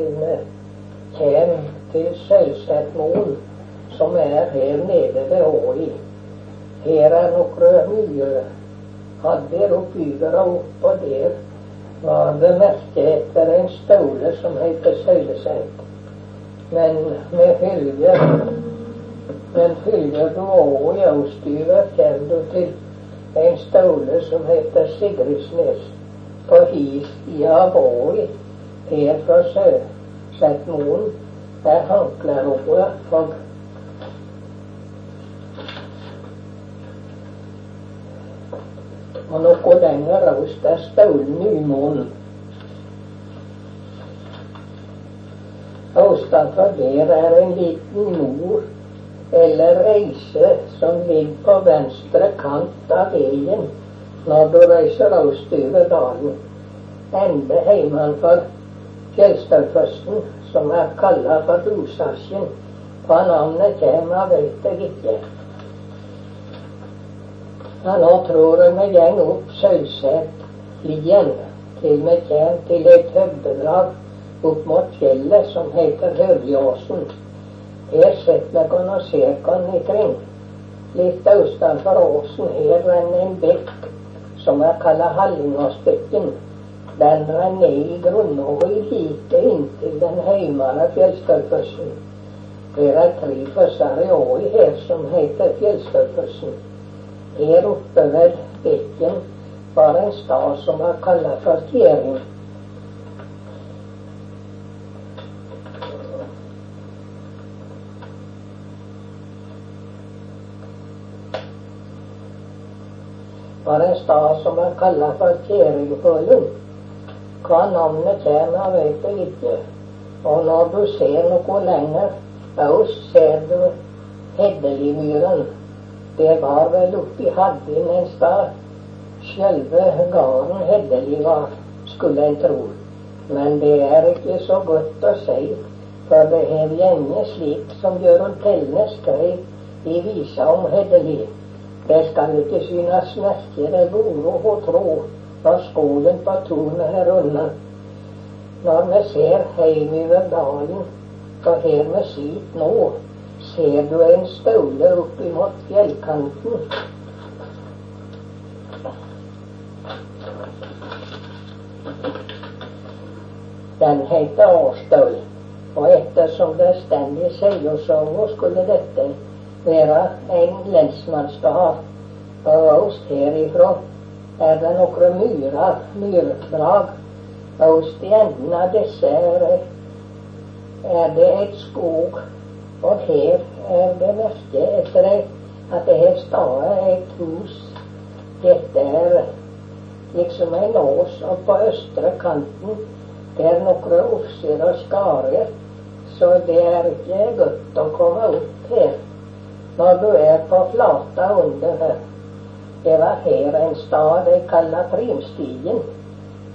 vi hjem til Sølvsetmoen, som er her nede ved Åli. Her er noen mye hadde opp, og der var det merke etter en stole som heter Søyleset. Men med følge men følger du òg i Austdyret, kommer du til en stole som heter Sigridsnes på His i Åi, fra Søsetmoen. Der Hanklerordet for Og noe lenger øst er Staulen Nymoen. Utenfor der er en liten nord eller reise som ligger på venstre kant av veien når du reiser østover dalen. Enda heimanfor Fjellstadfossen, som er kalla for Dosasjen. Hva navnet kommer, veit jeg ikke. Ja, nå tror jeg vi går opp Sølvsetlien til vi kommer til et høvdedrag opp mot fjellet som heter Hørjåsen. Her sitter vi og ser oss omkring. Litt utenfor åsen her renner en bekk som er kalla Hallingåsbekken. Den rann ned i grunnåa like inntil den heimere Fjellstadfossen. Det er tre i åa her som heter Fjellstadfossen. Her oppe ved bekken var en stad som var kalla for Tjering. var en stad som var kalla for Tjeringpollen. Hva navnet kommer, vet jeg ikke. Og når du ser noe lenger øst, ser du Heddelimyren. Det var vel oppi Haddin en stad. Sjølve gården Heddeli var, skulle en tro. Men det er ikke så godt å si, for det har gjenge slik som Jørund Telle skrev i visa om Heddeli. Det skal ikke synes merkere moro å tro når skolen på tunet her unna. Når vi ser heimover dalen, for her vi sitter nå, ser du en staule oppimot fjellkanten. Den heter Årstøl, og ettersom det står i seiersonga, skulle dette være en lensmannsgard Og øst herifra er det noen myrer, myrdrag. hos de enden av disse er, er det et skog og her er det merke etter at det her står et hus. Dette er liksom en ås, og på østre kanten det er noen ofser og skarer, så det er ikke godt å komme opp her når du er på flata under her. Det var her en stad de kalla Primstigen.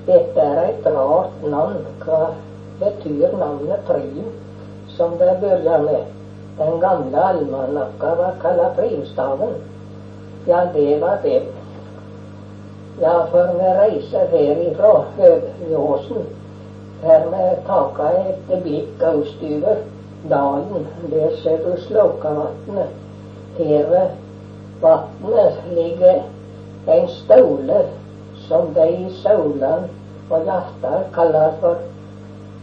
Dette er et rart navn. Hva betyr navnet Prim, som det begynner med? Den gamle almanakka var kalla primstaven. Ja, det var det. Ja, for vi reiser herifra Høyåsen, her vi taka et blikk austover dalen. Der ser du Slåkavatnet. Her ligger en stole som de i Sauland og Hjartdal kaller for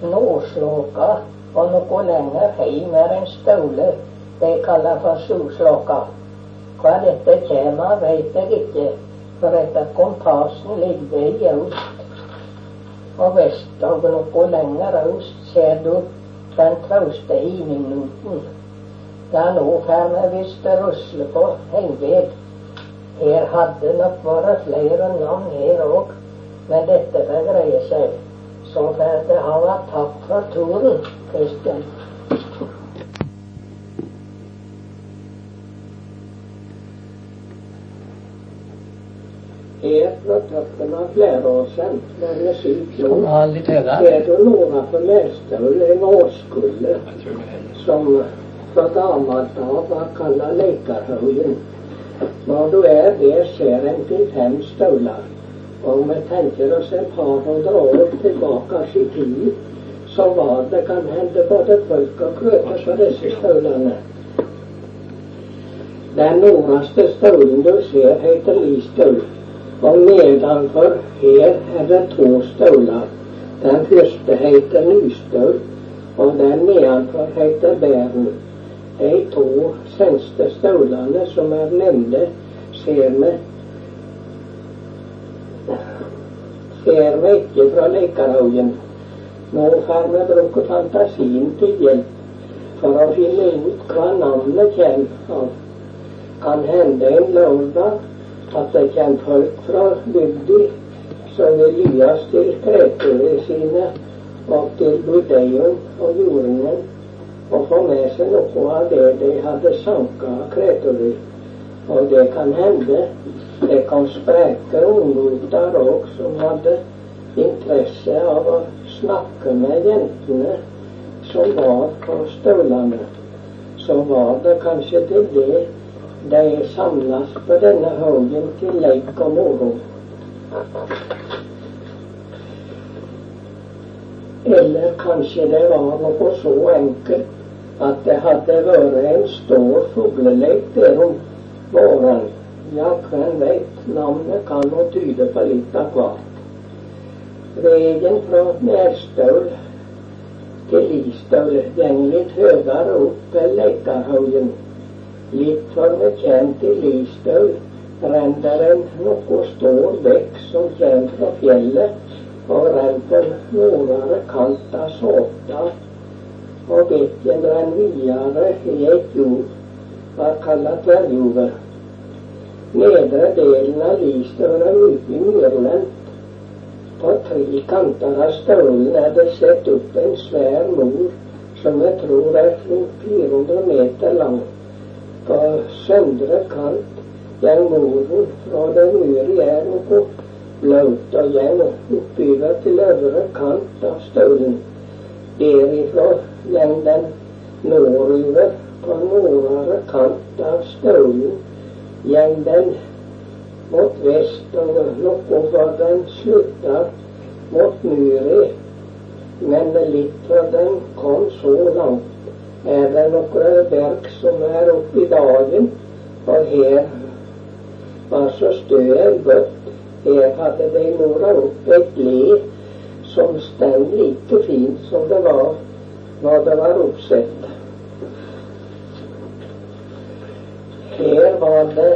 Nåslåka og noe lenger heim er en stole de kaller for Solslåka. Hva dette kjem av, veit jeg ikke, for etter kompassen ligger i øst. Og vest og noe lenger øst ser du den trauste Ja, nå får vi visst rusle på en. Her hadde nok vært flere navn her òg, men dette får greie seg. Så får det ha vært takk for turen. Kristian. Her fra toppen av Fleråsen, nærmere syv kilo, ser du nordafor Melstøl en åskulle som fra gammelt av var kalla Leikarhaugen. Når du er der, ser en til fem støvler. Og vi tenker oss et par hundre år tilbake i tid, så var det kan hende både folk og krøter som disse støvlene. Den nordligste støvlen du ser, heter listøl. Og nedenfor her er det to støvler. Den første heter nystøl, og den nedenfor heter bæren. De to seneste støvlene som er nevnte, ser vi ser vi ikke fra Lekarhaugen. Nå har vi brukt fantasien til hjelp for å finne ut hva navnet kommer av. Kan hende en lørdag at det kommer folk fra bygda som vil lyes til kreturene sine og til budeion og jordingen og få med seg noe av det de hadde sanka av kreturer. Og det kan hende det kom spreke unggutter òg som hadde interesse av å snakke med jentene som var på støvlene, så var det kanskje til det de samles på denne haugen til leik og moro. Eller kanskje det var noe så enkelt at det hadde vært en stor fuglelek der om våren. Ja, hvem veit, navnet kan nå tyde på litt av hvert. Veien fra Nærstøl til Listøl går litt høyere opp ved Leikahaugen. Litt før vi kommer til Listøl, renner en noe stor bekk som kommer fra fjellet og renner nordere kant av Såta. Og bekken renner videre i et jord, var kalla Tverrjordet. Nedre delen av Listøl er i myrlendt på tre kanter av stølen er det sett opp en svær mor som jeg tror er 400 meter lang. På søndre kant der muren fra den muren er noe blaut og går oppover til øvre kant av stølen. Går den nordover på nordre kant av. Går den mot vest, og noe den slutta mot Muri. Men litt fra den kom så langt, er det noen berg som er oppe i dagen, og her var så støet godt. Her hadde de mora opp et le som stell like fint som det var når det var oppsett. Her var det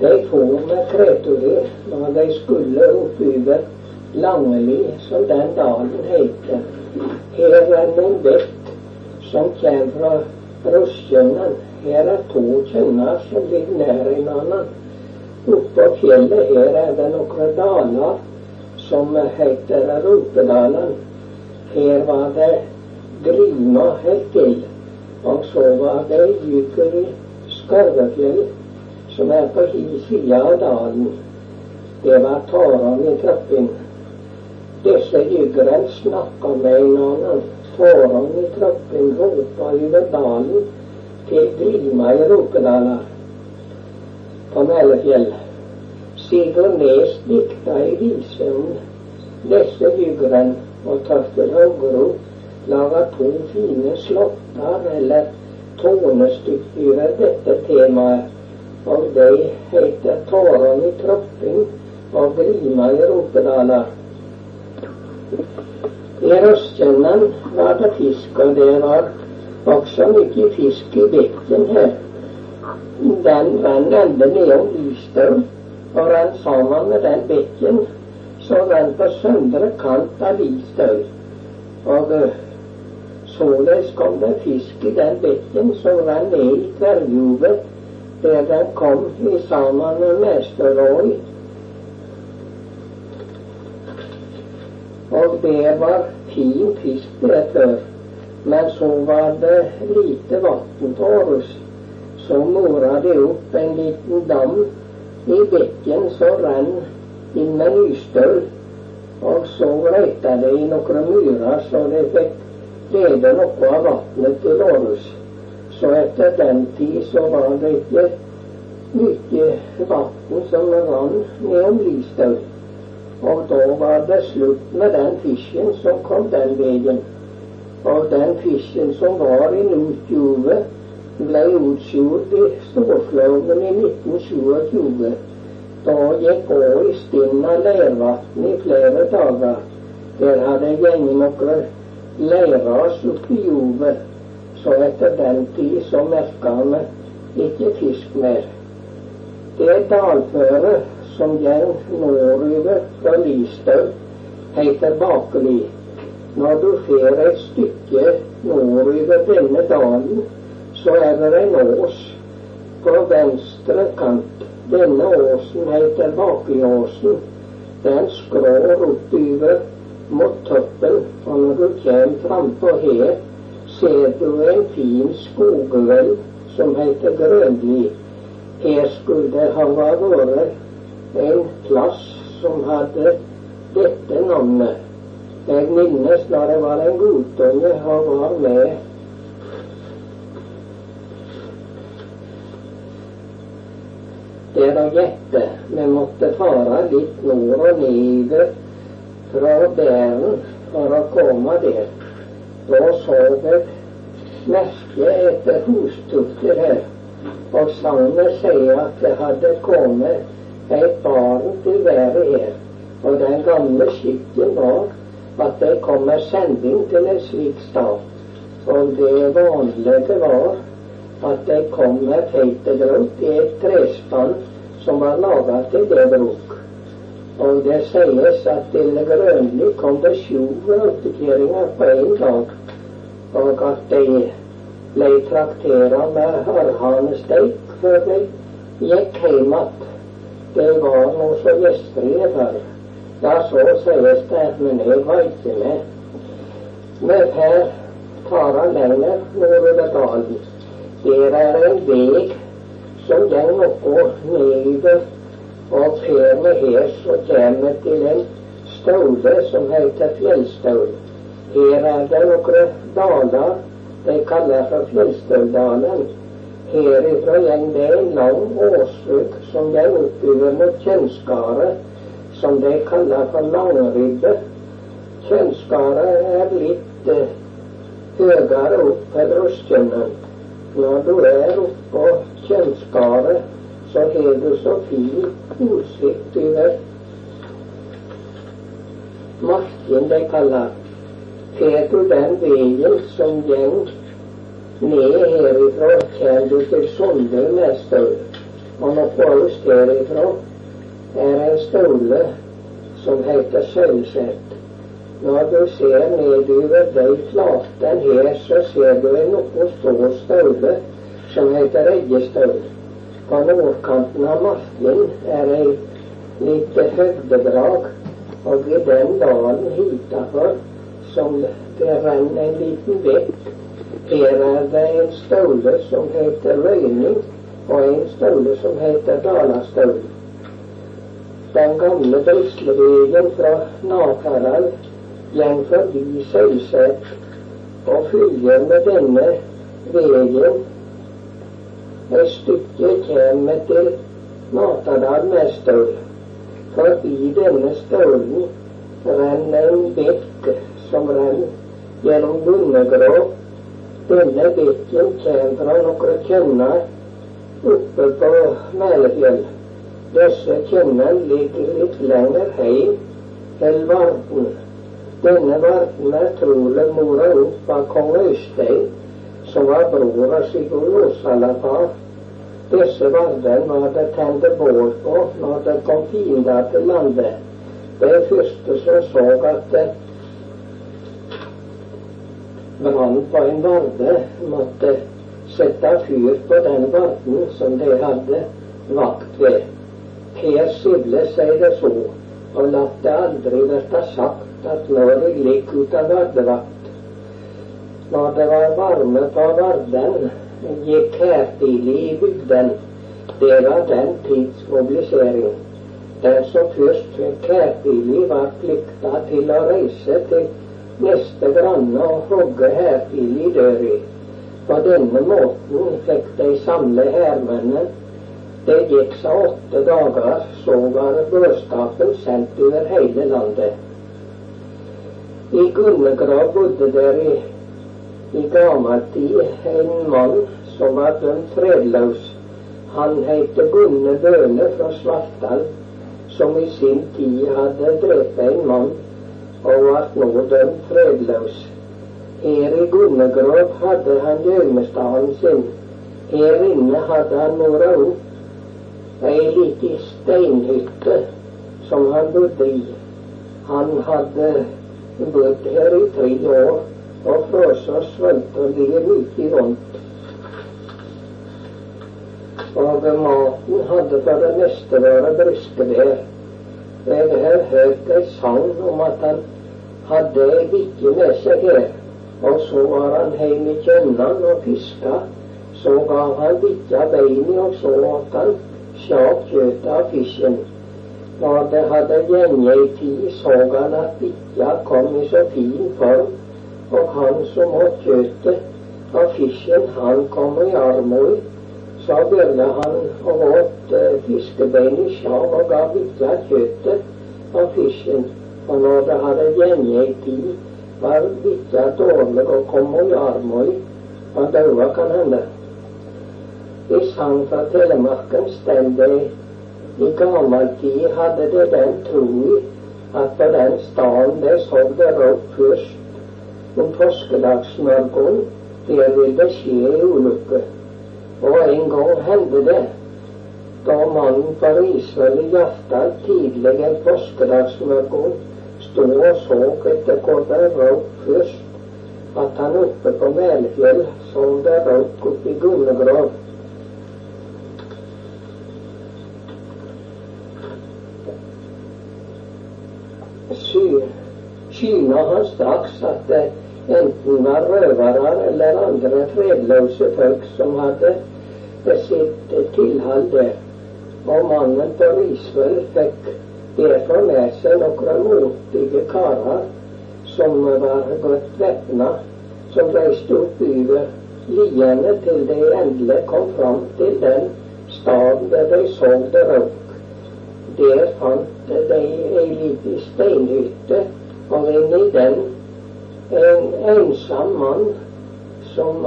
de for med kreatur når de skulle oppover Langeli, som den dalen heter. Her er noen vett som kommer fra Røstjønnen. Her er to kjønner som ligger nær hverandre. Oppå fjellet her er det noen daler som heter Rupedalen. Her var det Grima helt til. Og så var det Jykeri Skarvefjell som er på hi side av dalen. Det var tårene i trappen. Disse jyggerne snakka med hverandre. Tårene i trappen ropa over dalen til Grima i Rokedala på Mælefjell. Sigurd Nes dikta i vise om byggeren og Torkel Hogro laga to fine slåtter eller tonestykker dette temaet. Og de heter Tårene i Tropping og Grima i Ropedala. I Røstjønnen var det fisk, og det var også mye fisk i bekken her. Den rant enda nedom Lystøl, og rant sammen med den bekken så rant på søndre kant av Listøl. Og uh, således kom det fisk i den bekken som rant ned i Tverrjuvet der den kom i sammen med Mesterøy. Og det var fin fisk det før. Men så var det lite vann på Århus. Så mora det opp en liten dam i bekken så rann inn med nystøl. Og så leita det i noen myrer, så det fikk lede noe av vannet til Århus. Så etter den tid så var det ikke mye vann som rann nedom Listhaug. Og da var det slutt med den fisken som kom den veien. Og den fisken som var i Notjuvet, ble utskjult i Storflåmen i 1927. Da gikk òg i stinn av leirvann i flere dager. Der hadde gjengen noen leirras oppi jordet. så etter den tid så merka vi ikke fisk mer. Det dalføret som går nordover fra Listau, heter Bakeli. Når du fer et stykke nordover denne dalen, så er det en ås på venstre kant. Denne åsen heter Bakeåsen. Den skrår oppover mot toppen, og når du kommer frampå her, ser du en fin skogvelv som heter Grønli. Her skulle det ha vært en plass som hadde dette navnet. Jeg minnes da det var en guttunge og var med der og gjette. Vi måtte fare litt nord og nedover fra Bæren for å komme der. Da så jeg merket etter hustufter her, og sagnet sier at det hadde kommet et barn til været her. Og den gamle skikken var at det kom en sending til en slik stat. Og det vanlige var at de kom med feitegrøt i et trespann som var laga til det bruk. Og det sies at til Grønli kom det sju grøtekjerringer på én dag, og at de ble traktera med harhanesteik før de gikk hjem igjen. Det var noe så gjestfrie før. Ja, så sies det, men jeg var ikke med. Men her tar han lenger nordover dalen. Der er en vei som går gå nedover, og fer vi her, så kommer til en staule som heter Fjellstaul. Her er det noen daler de kaller for Fjellstaudalen. Herifra går det en lang åsrygg som går oppover mot Kjønnskaret, som de kaller for langribbe. Kjønnskaret er litt eh, høyere opp enn brystkjønnen. Når du er oppå kjønnskaret, så har du så fin utsikt over marken de kaller. Tar du den veien som går ned herifra, kommer du til Sonde med støv. Og noe øst herifra er en støle som heter Sølvset. Når du ser nedover de flatene her, så ser du en noe stor staule som heter Eggestaul. På nordkanten av marken er ei lite høgdedrag, og i den dalen hitafor, som det renner en liten bekk, her er det en staule som heter Røyning, og en staule som heter Dalastaul. Den gamle bøslevegen fra Nakarald går forbi Sølseth og følger med denne veien et stykke kommer til Matadal for i denne staulen renner en bekk som renner gjennom Bunnegrå. Denne bekken kommer fra noen kjønner oppe på Mælefjell. Disse kjønnene ligger litt lenger heim enn Varden. Denne verden er trolig mora opp av kong Øystein, som var bror av Sigurd Åsalafar. Disse vardene var det tente bål på når det kom fiender til landet. Det første som så at det brant på en varde, måtte sette fyr på den varden som de hadde vakt ved. Per Sivle sier det så, og la det aldri bli sagt at når jeg gikk ut av vardevakt, når det var varme på Varden, gikk hertidlig i bygden. Det var den tids mobilisering. Den som først fikk hærtidlig, var plikta til å reise til neste granne og hogge hærtidlig døra. På denne måten fikk de samle hærmennene. Det gikk seg åtte dager, så var budskapen sendt over hele landet. I Gunnegrav bodde der i i tid en mann som var dømt fredløs. Han het Gunne Bøhne fra Svartdal, som i sin tid hadde drept en mann og ble nå dømt fredløs. Her i Gunnegrov hadde han gjemmestaden sin. Her inne hadde han måra òg ei lita steinhytte som han bodde i. Han hadde bodd her i tre år og frøs og svømte mye rundt. Og maten hadde for det meste vært briskebær. Jeg har hørt ei sang om at han hadde ei bikkje med seg her. Og så var han hjemme i Kjønnan og fiska. Så gav han bikkja beinet, og så åt han sjak kjøttet av fisken. Da det hadde ei tid, så han at bikkja kom i så fin form, og han som åt kjøttet av fisken, han kom i armod. Så begynte han å åt uh, fiskebein i sjav og ga bikkja kjøttet av fisken. Og når det hadde ei tid, var bikkja dårlig og kom i armøy og daua kan hende. I sang fra Telemarken stod det i gammel tid hadde de den tro at på den staden de sov det råk først om påskedagsmorgenen, der vil det skje ei ulykke. Og en gang hendte det da mannen på Risvel i Hjartdal tidlig en påskedagsmorgen sto og så etter hvor det røk først, at han oppe på Melfjell som det røk oppi i Syna han straks at det enten var røvere eller andre fredløse folk som hadde sitt tilhold der. Og mannen på Risvoll fikk derfor med seg noen modige karer som var godt væpna, som reiste opp over liene til de endelig kom fram til den staden der de så det røk. Der fant de ei lita steinhytte, og en den en ensom mann som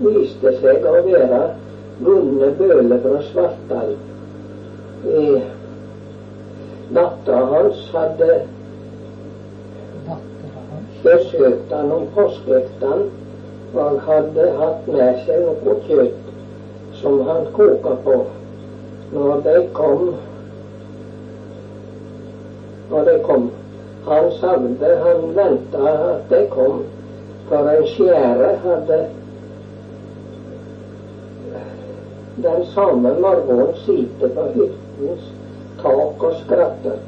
viste seg å være Gunne Bøhle fra Svartdal. Dattera hans hadde besøkt han om påskeaften og hadde hatt med seg noe kjøtt som han koka på. Når de kom Når de kom Han savde, han venta at de kom, for en skjære hadde den samme morgenen sittet på hyttens tak og skrattet.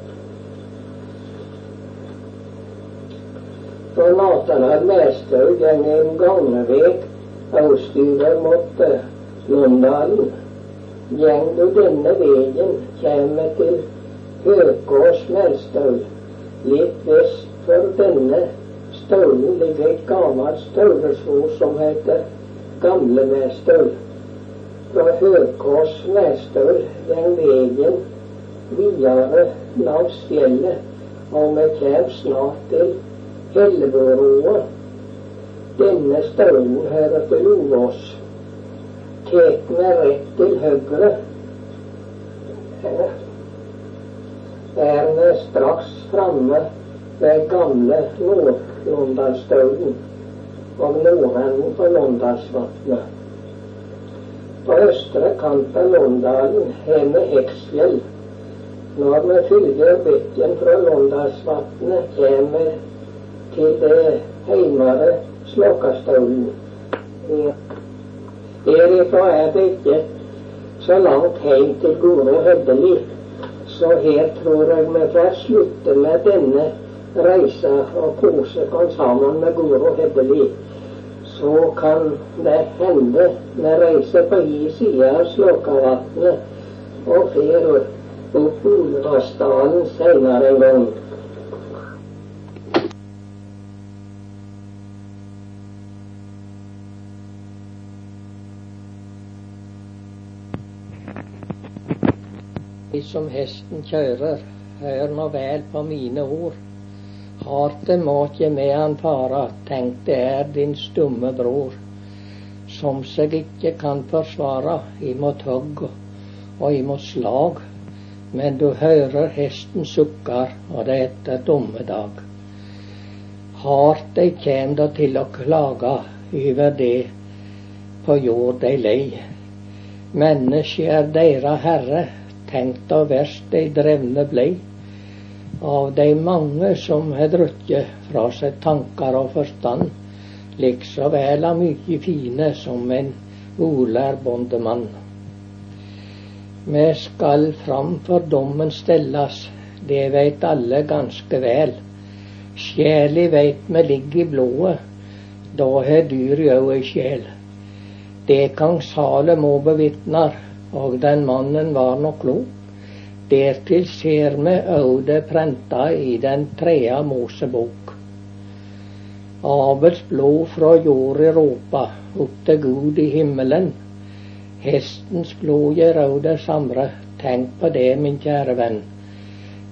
For Natanael Mesthaug gjeng en gangveg østover mot Lundalen. Gjeng du denne vegen, kjem til Høkås Melstøl. Litt vest for denne staulen ligger et gammelt staulesvor som heter Gamle Mestøl. Fra Høkås Mestøl den veien videre langs fjellet, og vi kommer snart til Helleboroa. Denne staulen hører til Lovås. Tar vi rett til høyre, er vi straks framme ved gamle Nord-Londalstaulen og nordenden på Londalsvatnet. På østre kant av Londalen har vi Heksfjell når vi følger bekken fra Londalsvatnet, er vi til det heimere Slåkastaulen. Derifra er det ikke så langt heim til Goro Høddeli, så her tror jeg vi får slutte med denne reisa og kose oss sammen med Guro Høddeli. Så kan det hende vi reiser på hi side av Slåkavatnet og fer og Ulvasdalen senere en gang. De som hesten kjører, hør nå vel på mine ord. Harte må ikke med han fare, tenk det er din stumme bror, som seg ikke kan forsvare imot hogg og imot slag, men du hører hesten sukker, og det etter dommedag. Hardt de kjem da til å klage over det på jord de lei. Mennesket er deres herre, tenk da verst de drevne blei. Av de mange som har drukket fra seg tanker og forstand, likså vel av mye fine som en olær bondemann. Vi skal fram for dommen stelles. det veit alle ganske vel. Sjeli veit vi ligger i blodet, da har dyr òg ei sjel. Det kong Salomo bevitnar, og den mannen var nok klok. Dertil ser vi òg det prenta i den tredje Mosebok. Abels blod fra jorda ropa opp til Gud i himmelen. Hestens blod gjør òg det samme, tenk på det, min kjære venn.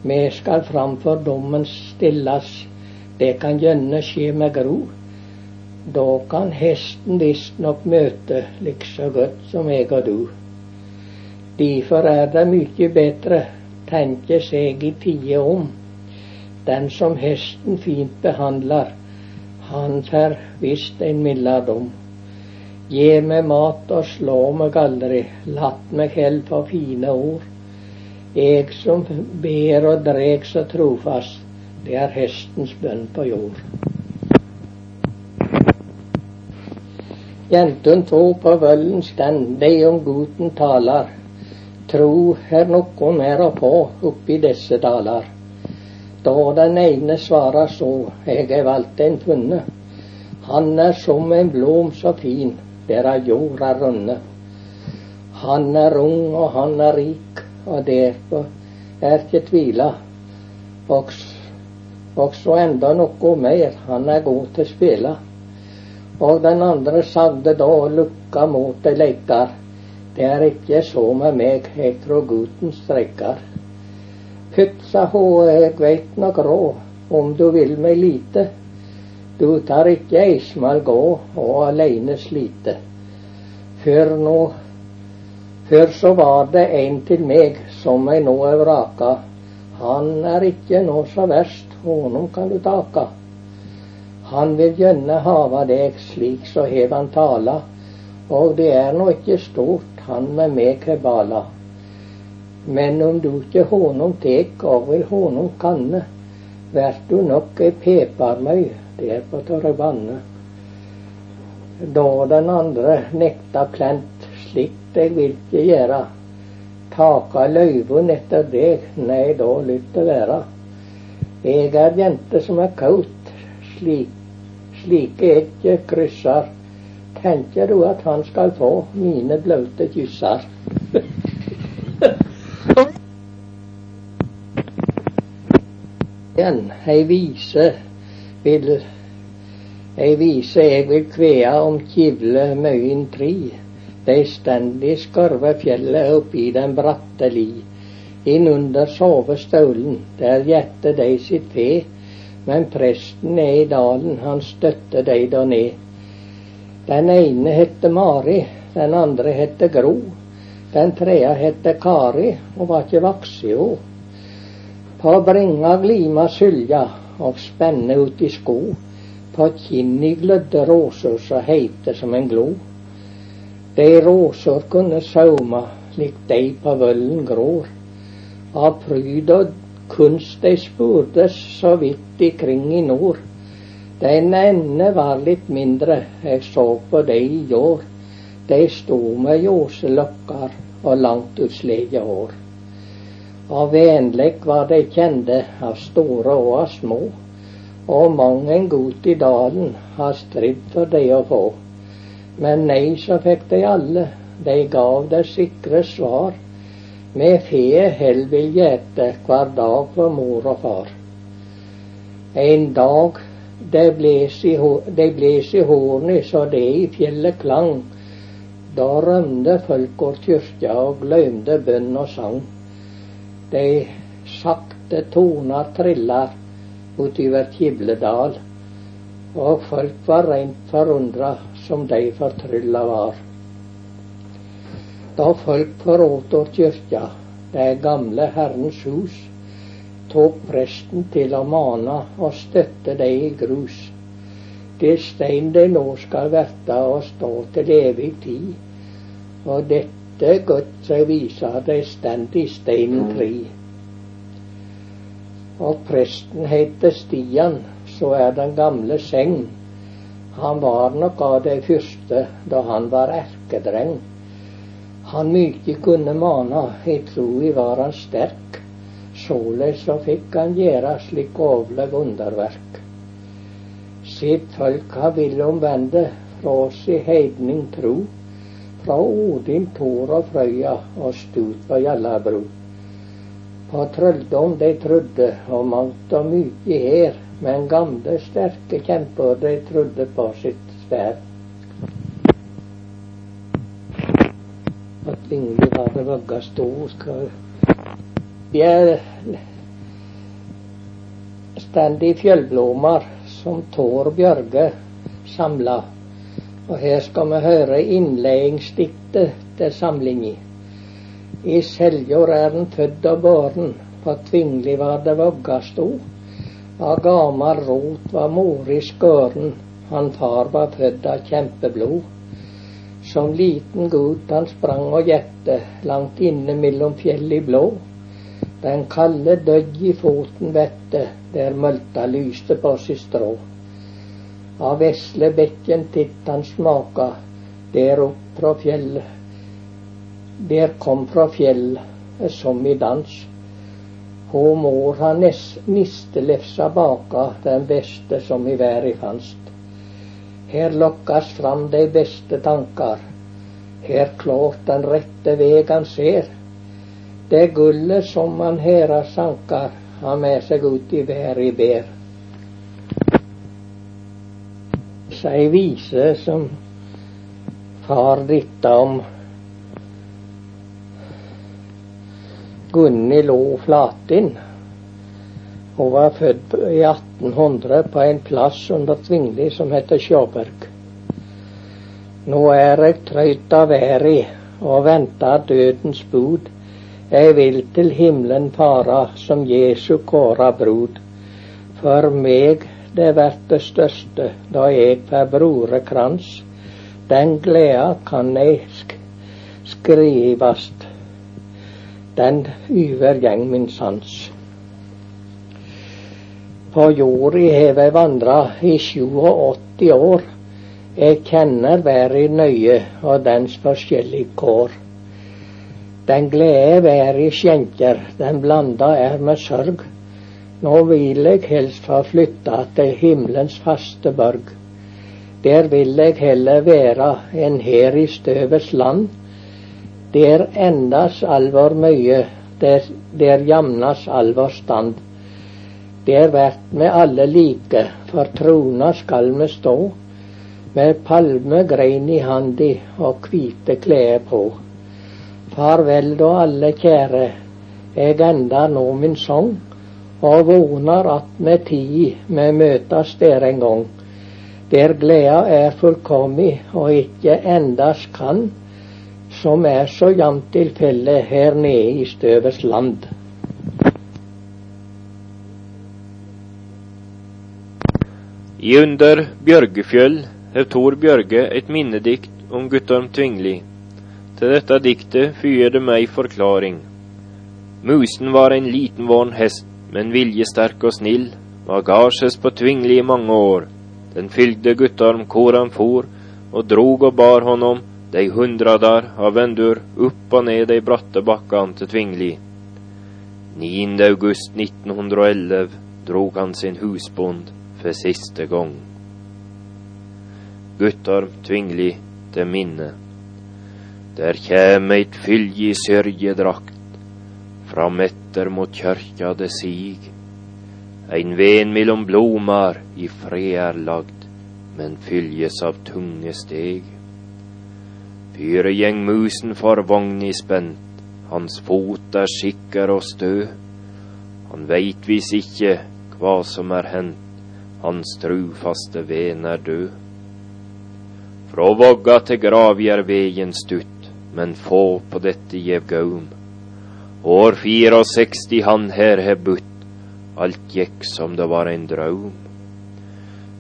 Vi skal framfor dommen stillas, det kan gjerne skje med gro. Da kan hesten visstnok møte likså godt som jeg og du. Derfor er det mye bedre tenke seg i tide om. Den som hesten fint behandler, han får visst en mildere dom. Gi meg mat og slå meg aldri, latt meg hell få fine ord. Jeg som ber og dreg så trofast, det er hestens bønn på jord. Jentene to på vøllen stand, de om guten taler tro er noe mer å få oppi disse daler. Da den ene svarer så, eg er valgt en funne. Han er som en blom så fin, der av jorda runne. Han er ung og han er rik, og derfor er ikke tvila. Og, også enda noe mer, han er god til å spille. Og den andre sagde da lukka mot ei leikar. Det er ikke så med meg, jeg tror gutten strekker. Pytsa ho, jeg veit nok grå om du vil meg lite. Du tar ikke eismal gå og aleine slite. Før nå Før så var det en til meg som jeg nå er vraka. Han er ikke nå så verst, honom kan du taka. Han vil gjerne hava deg slik så hev han tala, og det er nå ikke stort han med meg bala. Men om du ikke honum tek over honum kanne, vert du nok peparmøy der på Torrebanne. Da den andre nekta plent, slikt eg vil ikke gjera, taka løyvun etter deg, nei, da lytt det vera. Eg er jente som er kaut, slik, slike ikke kryssar tenker du at han skal få mine blaute kysser? Ei vise vil Ei vise jeg vil kvea om kivle møyen tri. Dei stend skarve fjellet oppi den bratte li. Innunder sovestaulen, der gjette dei sitt fe. Men presten er i dalen, han støtter dei da ned. Den ene hette Mari, den andre hette Gro. Den tredje hette Kari og var ikke voksen ho. På bringa glima sylja og spenne ut i sko. På kinni glødde råsor så heite som en glo. De råsor kunne sauma lik de på vøllen grår. Av pryd og kunst de spurdes så vidt ikring i nord. Den ene var litt mindre, jeg så på de i år. De sto med ljåselokker og langt utslige hår. Og vennlig var de kjente, av store og av små. Og mang en gut i dalen har stridd for de å få. Men nei, så fikk de alle, de gav det sikre svar. Med fe hell vil gjete hver dag for mor og far. En dag det i, hornet så det i fjellet klang. Da rømde og kyrkja og gløymde bønn og sang. De sakte toner trillar utover Kibledal, og folk var reint forundra som de fortrylla var. Da folk forrådte kyrkja, det gamle Herrens hus, tok presten til å mane og støtte de i grus. Det stein det nå skal verta og stå til evig tid, og dette godt seg visa de stend i steinen fri og presten heter Stian, så er den gamle seng. Han var nok av de første da han var erkedreng. Han mykje kunne mana, i troi var han sterk. Såleis så fikk han gjøre slik ovleg underverk. Sitt folk har ville omvende fra si heidning tro, fra Odin, Tor og Frøya og stut på Gjallabru. På trølldom de trudde, og mangt og mykje her, men gamle, sterke kjemper de trudde på sitt sverd. At Ingrid hadde vogga stor, skal Jeg stand i fjellblomar som Tår Bjørge samla, og her skal vi høre innledningsdiktet til samlinga. I Seljord er den født og båren, på Tvingli var det vogga sto. Av gamal rot var mor i skøren, han far var født av kjempeblod. Som liten gutt han sprang og gjette, langt inne mellom fjell i blå. Den kalde døgg i foten vette, der mølta lyste på sitt strå. Av vesle bekken titt han smaka, der opp fra fjell, der kom fra fjell som i dans. Hå mår ha nistelefsa baka den beste som i verden fanst. Her lokkes fram de beste tankar. Her klårt den rette veg han ser. Det gullet som man hera sankar, har med seg ut i verden ber. Ei vise som far ditta om Gunni Lo Flatin. Hun var født i 1800 på en plass under Tvingli som heter Sjåberg. Nå er jeg trøyt av været og venter dødens bud. Jeg vil til himmelen fara som Jesu kåra brud. For meg det vert det største da jeg får brorekrans. Den gleda kan ei skrivast den overgjeng min sans. På jorda har jeg vandra i 87 år. Jeg kjenner verden nøye og dens forskjellige kår. Den glede været skjenker, den blanda er med sørg. Nå vil jeg helst få flytta til himmelens faste borg. Der vil jeg heller være enn her i støvets land der endas alvor mye, der, der jamnas alvor stand. Der vert me alle like, for trona skal me stå, med palmegrein i handi og kvite klede på. Farvel da alle kjære, eg enda nå min sang, og vonar at med tid me møtas der en gang. Der gleda er fullkommi og ikke endas kan, som er så jevnt tilfelle her nede i støvets land. I Under Bjørgefjøll har Tor Bjørge et minnedikt om Guttorm Tvingli. Til dette diktet fyer det meg forklaring. Musen var en liten vorn hest, men viljesterk og snill, var garses på Tvingli i mange år. Den fylgde guttarm hvor han for, og drog og bar honom de hundradar av vendur opp og ned de bratte bakkene til Tvingli. 9. august 1911 drog han sin husbond for siste gang. Guttorm Tvingli til minne. Der kjem eit fylje i sørgedrakt, fram etter mot kjørkja det sig. Ein ven mellom blomar i fred er lagd, men fyljes av tunge steg. Fyre gjeng musen for vogni spent, hans fot er sikker og stø. Han veit vis ikkje hva som er hendt, hans trufaste ven er død. Fra vogga til grav er vegen stutt, men få på dette gjev gaum. År 64 han her he butt, alt gikk som det var en draum.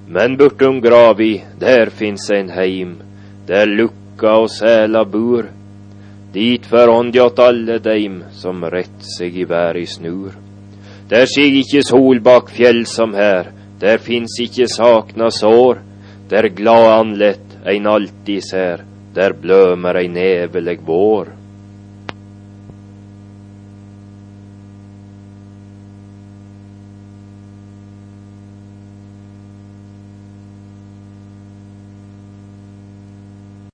Men bortom gravi, der fins ein heim, der lukka og sæla bur. Dit fer åndjot alle deim som rett seg i verda snur. Der sig ikkje sol bak fjell som her, der fins ikkje sakna sår. Der glad anlett ein alltid ser, der blømer ei nevelig vår.